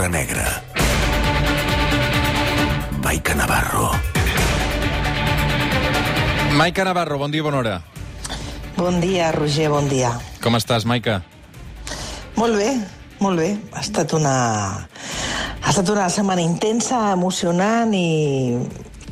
l'hora negra. Maica Navarro. Maica Navarro, bon dia, bona hora. Bon dia, Roger, bon dia. Com estàs, Maica? Molt bé, molt bé. Ha estat una, ha estat una setmana intensa, emocionant i,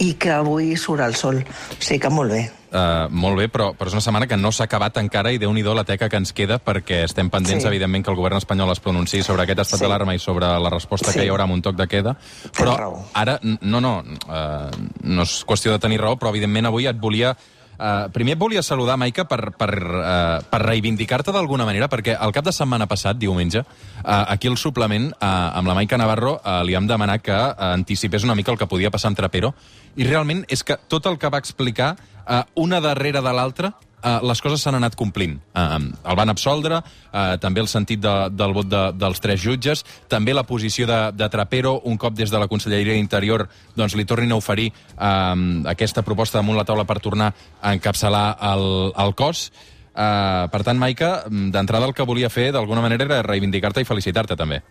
i que avui surt el sol. O sigui que molt bé. Uh, molt bé, però, però és una setmana que no s'ha acabat encara i déu nhi la teca que ens queda perquè estem pendents, Sí. evidentment, que el govern espanyol es pronunciï sobre aquest estat Sí. d'alarma i sobre la resposta Sí. que hi haurà amb un toc de queda. Però ara, no, no, uh, no és qüestió de tenir raó, però evidentment avui et volia... Uh, primer et volia saludar, Maica, per, per, uh, per reivindicar-te d'alguna manera, perquè el cap de setmana passat, diumenge, uh, aquí al suplement, uh, amb la Maica Navarro, uh, li hem demanat que uh, anticipés una mica el que podia passar amb Trapero, i realment és que tot el que va explicar, uh, una darrere de l'altra, Uh, les coses s'han anat complint. Uh, el van absoldre, uh, també el sentit de, del vot de, dels tres jutges, també la posició de, de Trapero, un cop des de la Conselleria d'Interior doncs, li tornin a oferir uh, aquesta proposta damunt la taula per tornar a encapçalar el, el cos. Uh, per tant, Maica, d'entrada el que volia fer d'alguna manera era reivindicar-te i felicitar-te també.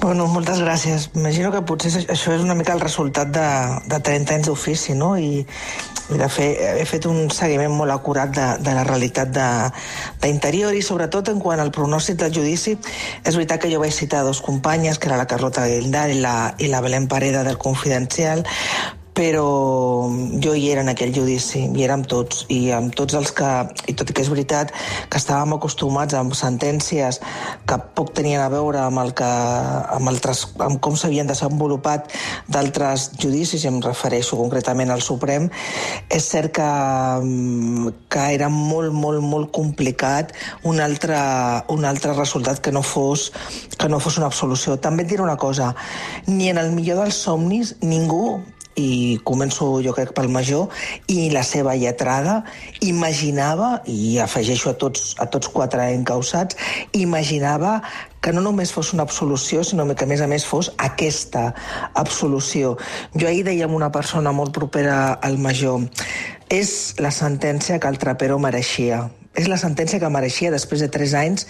Bueno, moltes gràcies. Imagino que potser això- és una mica el resultat de, de 30 anys d'ofici, no? I, i de fer, he fet un seguiment molt acurat de, de la realitat d'interior i sobretot en quant al pronòstic del judici. És veritat que jo vaig citar dos companyes, que era la Carlota Guildar i la, i la Belén Pareda del Confidencial, però jo hi era en aquell judici, hi érem tots, i amb tots els que, i tot i que és veritat que estàvem acostumats amb sentències que poc tenien a veure amb, el que, amb, altres, amb com s'havien desenvolupat d'altres judicis, i em refereixo concretament al Suprem, és cert que, que era molt, molt, molt complicat un altre, un altre resultat que no fos que no fos una absolució. També et diré una cosa, ni en el millor dels somnis ningú i començo jo crec pel major, i la seva lletrada imaginava, i afegeixo a tots, a tots quatre encausats, imaginava que no només fos una absolució, sinó que a més a més fos aquesta absolució. Jo ahir deia amb una persona molt propera al major, és la sentència que el Trapero mereixia. És la sentència que mereixia després de tres anys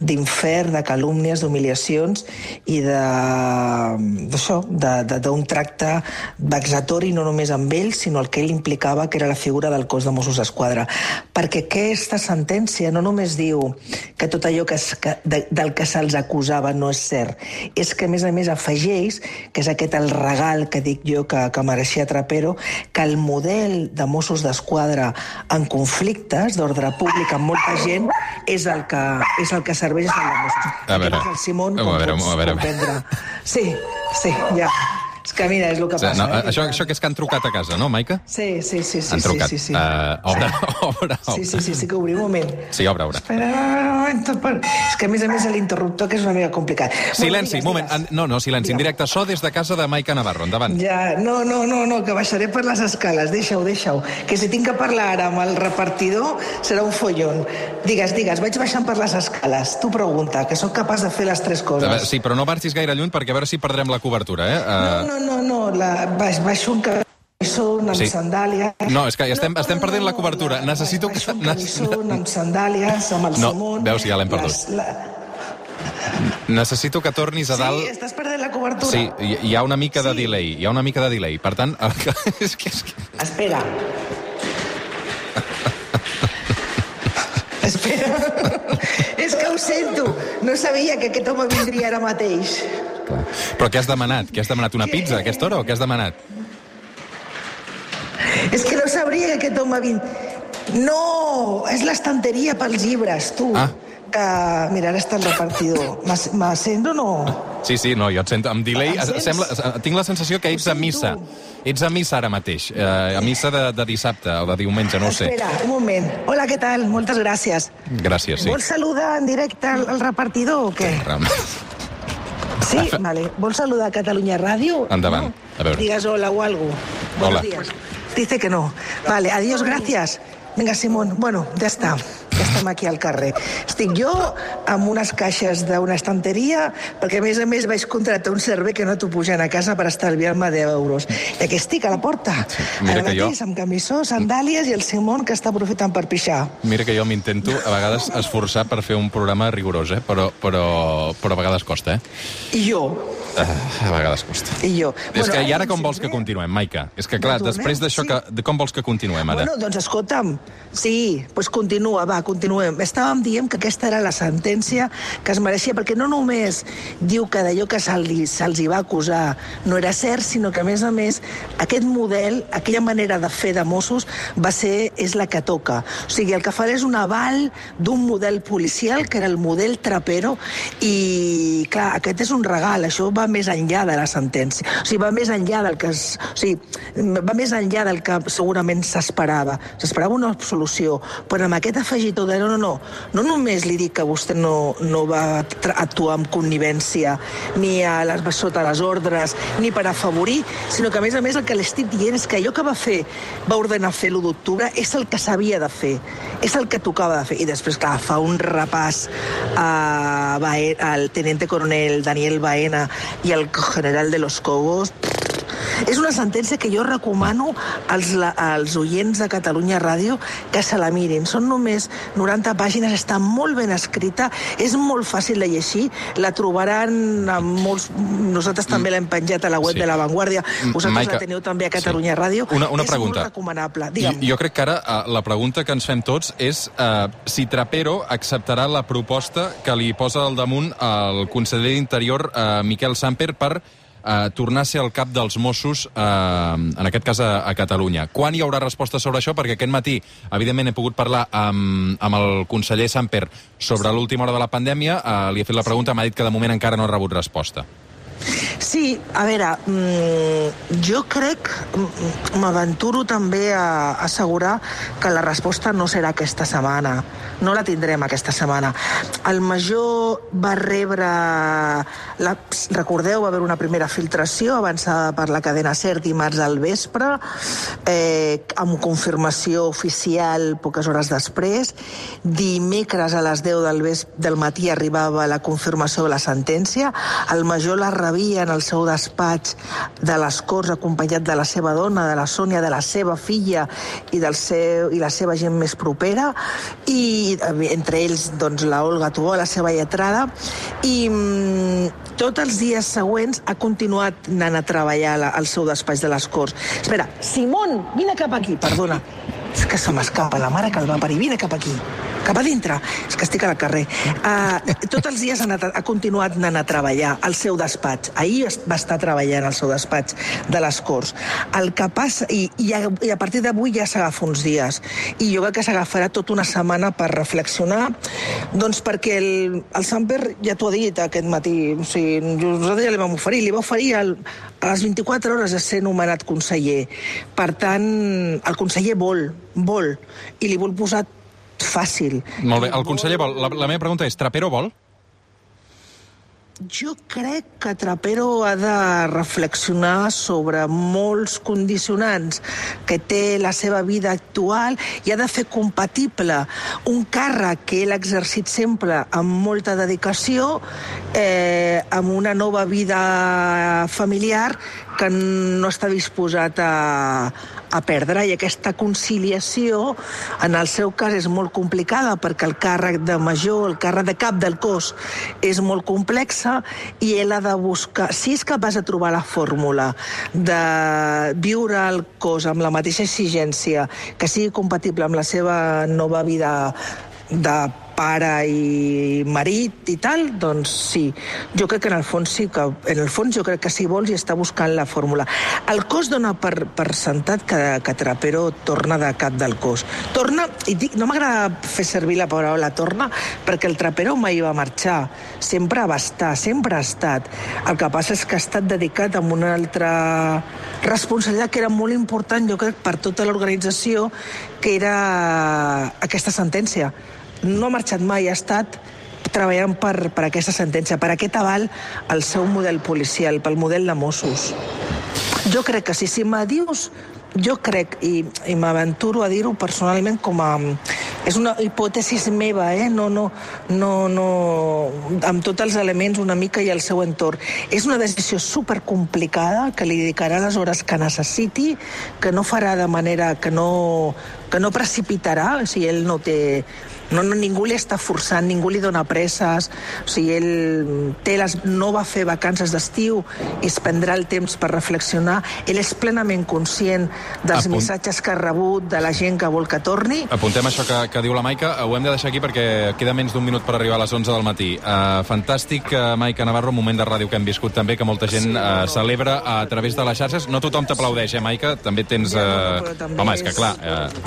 d'infern, de calúmnies, d'humiliacions i d'això, d'un tracte vexatori no només amb ell, sinó el que ell implicava, que era la figura del cos de Mossos d'Esquadra. Perquè aquesta sentència no només diu que tot allò que, es, que de, del que se'ls acusava no és cert, és que a més a més afegeix, que és aquest el regal que dic jo que, que mereixia Trapero, que el model de Mossos d'Esquadra en conflictes d'ordre públic amb molta gent és el que, és el que serveix el de Mossos. A veure, El Simón, a veure, a veure. comprendre. Sí, sí, ja. És que mira, és el que passa. no, eh? això, això que és que han trucat a casa, no, Maica? Sí, sí, sí, sí, han sí, trucat. sí, sí. Uh, obre, obre, obre. Sí, sí, sí, sí que obrim un moment. Sí, obre, obre. Espera, un moment, per- és que a més a més l'interruptor que és una mica complicat. Silenci, Bueno, digues, moment. No, no, silenci. En directe, so des de casa de Maica Navarro. Endavant. Ja, no, no, no, no, que baixaré per les escales, deixa-ho, deixa-ho. Que si tinc que parlar ara amb el repartidor serà un follon. Digues, digues, vaig baixant per les escales. Tu pregunta, que sóc capaç de fer les tres coses. Sí, però no marxis gaire lluny perquè a veure si perdrem la cobertura, eh? Uh, No, no, no, no, la, baix, baixo un camisó amb Sí. sandàlies. No, és que estem- estem perdent la cobertura. la- Necessito que- Baixo un amb sandàlies, amb el No, Simón... veus, ja l'hem perdut. La... necessito que tornis a dalt... Sí, estàs perdent la cobertura. Sí, hi, hi ha una mica de Sí. delay. Hi ha una mica de delay. Per tant, el que, és que, és que... Espera. Espera. És que ho sento. No sabia que aquest home vindria ara mateix. Però què has demanat? Què has demanat? Una pizza a aquesta hora o què has demanat? És que no sabria que aquest home vint... No, és l'estanteria pels llibres, tu. Ah. Que, mira, ara està el repartidor. Me sento o no? Sí, sí, no, jo et sento amb delay. Em? Sembla, tinc la sensació que ets a missa. Ets a missa ara mateix. Eh, a missa de, de dissabte o de diumenge, no ho sé. Espera, un moment. Hola, què tal? Moltes gràcies. Gràcies, sí. Vols saludar en directe al, al repartidor o què? Ram. Sí, vale. ¿Vols saludar a Catalunya Ràdio? Endavant. A veure. Digas hola o algo. Hola. Buenos días. Dice que no. Vale, adiós, gracias. Venga, Simón. Bueno, ya está. Estem aquí al carrer. Estic jo amb unes caixes d'una estanteria, perquè a més a més vaig contractar un servei que no t'ho pugen a casa per estalviar-me 10 euros. I aquí estic, a la porta. Mira Ara que jo- mateix, amb camissó, sandàlies i el Simón que està aprofitant per pixar. Mira que jo m'intento a vegades esforçar per fer un programa rigorós, eh? però, però, però a vegades costa, eh? I jo, Uh, a vegades costa. i jo. És que i ara com doncs, vols que continuem, Maica? És que, clar, Retornem, després d'això, sí. que... com vols que continuem, ara? Bueno, doncs escolta'm, sí, doncs continua, va, continuem. Estàvem dient que aquesta era la sentència que es mereixia, perquè no només diu que d'allò que se'ls se va acusar no era cert, sinó que, a més a més, aquest model, aquella manera de fer de Mossos, va ser, és la que toca. O sigui, el que farà és un aval d'un model policial, que era el model Trapero, i, clar, aquest és un regal, això va més enllà de la sentència. O sigui, va més enllà del que... Es, o sigui, va més enllà del que segurament s'esperava. S'esperava una solució, però amb aquest afegitó de no, no, no, no només li dic que vostè no, no va actuar amb connivència ni a les, sota les ordres, ni per afavorir, sinó que, a més a més, el que l'estic dient és que allò que va fer, va ordenar fer l'1 d'octubre, és el que s'havia de fer, és el que tocava de fer. I després, clar, fa un repàs a Bae- al teniente coronel Daniel Baena i al general de los Cobos, és una sentència que jo recomano als, als oients de Catalunya Ràdio que se la mirin. Són només 90 pàgines, està molt ben escrita, és molt fàcil de llegir, la trobaran amb molts... Nosaltres també l'hem penjat a la web Sí. de La Vanguardia, vosaltres Maica, la teniu també a Catalunya Ràdio. Una, una és pregunta. molt recomanable. Jo, Digue'm. jo crec que ara uh, la pregunta que ens fem tots és uh, si Trapero acceptarà la proposta que li posa al damunt el conseller d'Interior, uh, Miquel Samper, per uh, tornar a ser el cap dels Mossos, uh, en aquest cas a, a Catalunya. Quan hi haurà resposta sobre això? Perquè aquest matí, evidentment, he pogut parlar amb, amb el conseller Samper sobre l'última hora de la pandèmia. Uh, li he fet la pregunta, m'ha dit que de moment encara no ha rebut resposta. Sí, a veure, mm, jo crec, mm, m'aventuro també a assegurar que la resposta no serà aquesta setmana. No la tindrem aquesta setmana. El major va rebre... La, recordeu, va haver una primera filtració avançada per la cadena CERT dimarts al vespre, eh, amb confirmació oficial poques hores després. Dimecres a les 10 del, ves, del matí arribava la confirmació de la sentència. El major la rebia en el seu despatx de les Corts acompanyat de la seva dona, de la Sònia, de la seva filla i, del seu, i la seva gent més propera i eh, entre ells doncs, la Olga Tubó, la seva lletrada i mm, tots els dies següents ha continuat anant a treballar la, al seu despatx de les Corts. Espera, Simón, vine cap aquí, perdona. És que se m'escapa la mare que el va parir. Vine cap aquí, cap a dintre. És que estic al carrer. Uh, tots els dies ha, anat, ha continuat anant a treballar al seu despatx. Ahir va estar treballant al seu despatx de les Corts. El que passa... I, i, a, i a partir d'avui ja s'agafa uns dies. I jo crec que s'agafarà tota una setmana per reflexionar, doncs perquè el, el Samper ja t'ho ha dit aquest matí. O sigui, nosaltres ja li vam oferir. Li va oferir el, a les 24 hores de ser nomenat conseller. Per tant, el conseller vol, vol, i li vol posar fàcil. Molt bé, el conseller vol... La, la meva pregunta és, Trapero vol? Jo crec que Trapero ha de reflexionar sobre molts condicionants que té la seva vida actual i ha de fer compatible un càrrec que ell ha exercit sempre amb molta dedicació eh, amb una nova vida familiar que no està disposat a, a perdre i aquesta conciliació en el seu cas és molt complicada perquè el càrrec de major, el càrrec de cap del cos és molt complexa i ell ha de buscar, si és capaç de trobar la fórmula de viure el cos amb la mateixa exigència que sigui compatible amb la seva nova vida de pare i marit i tal, doncs sí. Jo crec que en el fons sí que, en el fons jo crec que si vols i està buscant la fórmula. El cos dona per, per sentat que, que Trapero torna de cap del cos. Torna, i dic, no m'agrada fer servir la paraula torna, perquè el Trapero mai va marxar. Sempre va estar, sempre ha estat. El que passa és que ha estat dedicat amb una altra responsabilitat que era molt important, jo crec, per tota l'organització, que era aquesta sentència no ha marxat mai, ha estat treballant per, per aquesta sentència, per aquest aval al seu model policial, pel model de Mossos. Jo crec que sí, si me dius, jo crec, i, i m'aventuro a dir-ho personalment com a, és una hipòtesi meva, eh? no, no, no, no, amb tots els elements una mica i el seu entorn. És una decisió supercomplicada que li dedicarà les hores que necessiti, que no farà de manera que no, que no precipitarà, o sigui, ell no té no, no, ningú li està forçant, ningú li dona presses, o sigui, ell té les, no va fer vacances d'estiu i es prendrà el temps per reflexionar. Ell és plenament conscient dels Apunt. missatges que ha rebut, de la gent que vol que torni. Apuntem això que, que diu la Maica. Ho hem de deixar aquí perquè queda menys d'un minut per arribar a les 11 del matí. Uh, fantàstic, uh, Maica Navarro, un moment de ràdio que hem viscut també, que molta gent Sí, uh, no, no. celebra a través de les xarxes. No tothom t'aplaudeix, eh, Maica? També tens... Ja, Uh... però també Home, és que clar...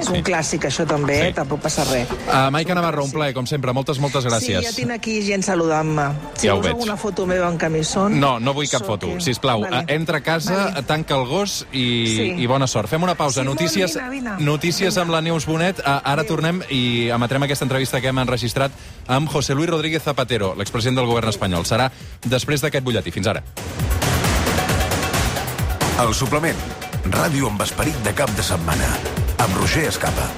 És un clàssic, això també, Sí. eh? tampoc passa res. Uh, Maica Navarro, un plaer, com sempre. Moltes, moltes gràcies. Sí, ja tinc aquí gent saludant-me. Si Ja ho veig. alguna foto meva en camisón... No, no vull cap foto. eh? Si plau, Vale. vale. entra a casa, Vale. tanca el gos i, Sí. i bona sort. Fem una pausa. Sí, notícies vine, vine. notícies amb la Neus Bonet. Ara Adéu. tornem i emetrem aquesta entrevista que hem enregistrat amb José Luis Rodríguez Zapatero, l'expresident del govern espanyol. Serà després d'aquest butlletí. Fins ara. El suplement. Ràdio amb esperit de cap de setmana. Amb Roger Escapa.